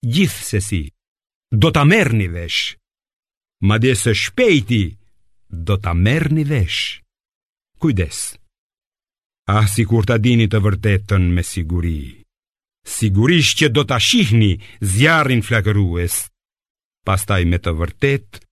Gjithsesi, do ta merrni vesh, madje së shpejti, do ta merrni vesh. Kujdes, ah sikur ta dini të vërtetën me siguri, sigurisht që do ta shihni zjarrin flakërues, pastaj me të vërtetë,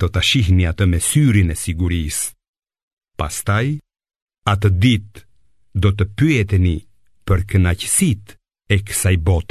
do ta shihni atë me syrin e sigurisë. Pastaj, atë ditë, do të pyeteni për kënaqësitë e kësaj bote.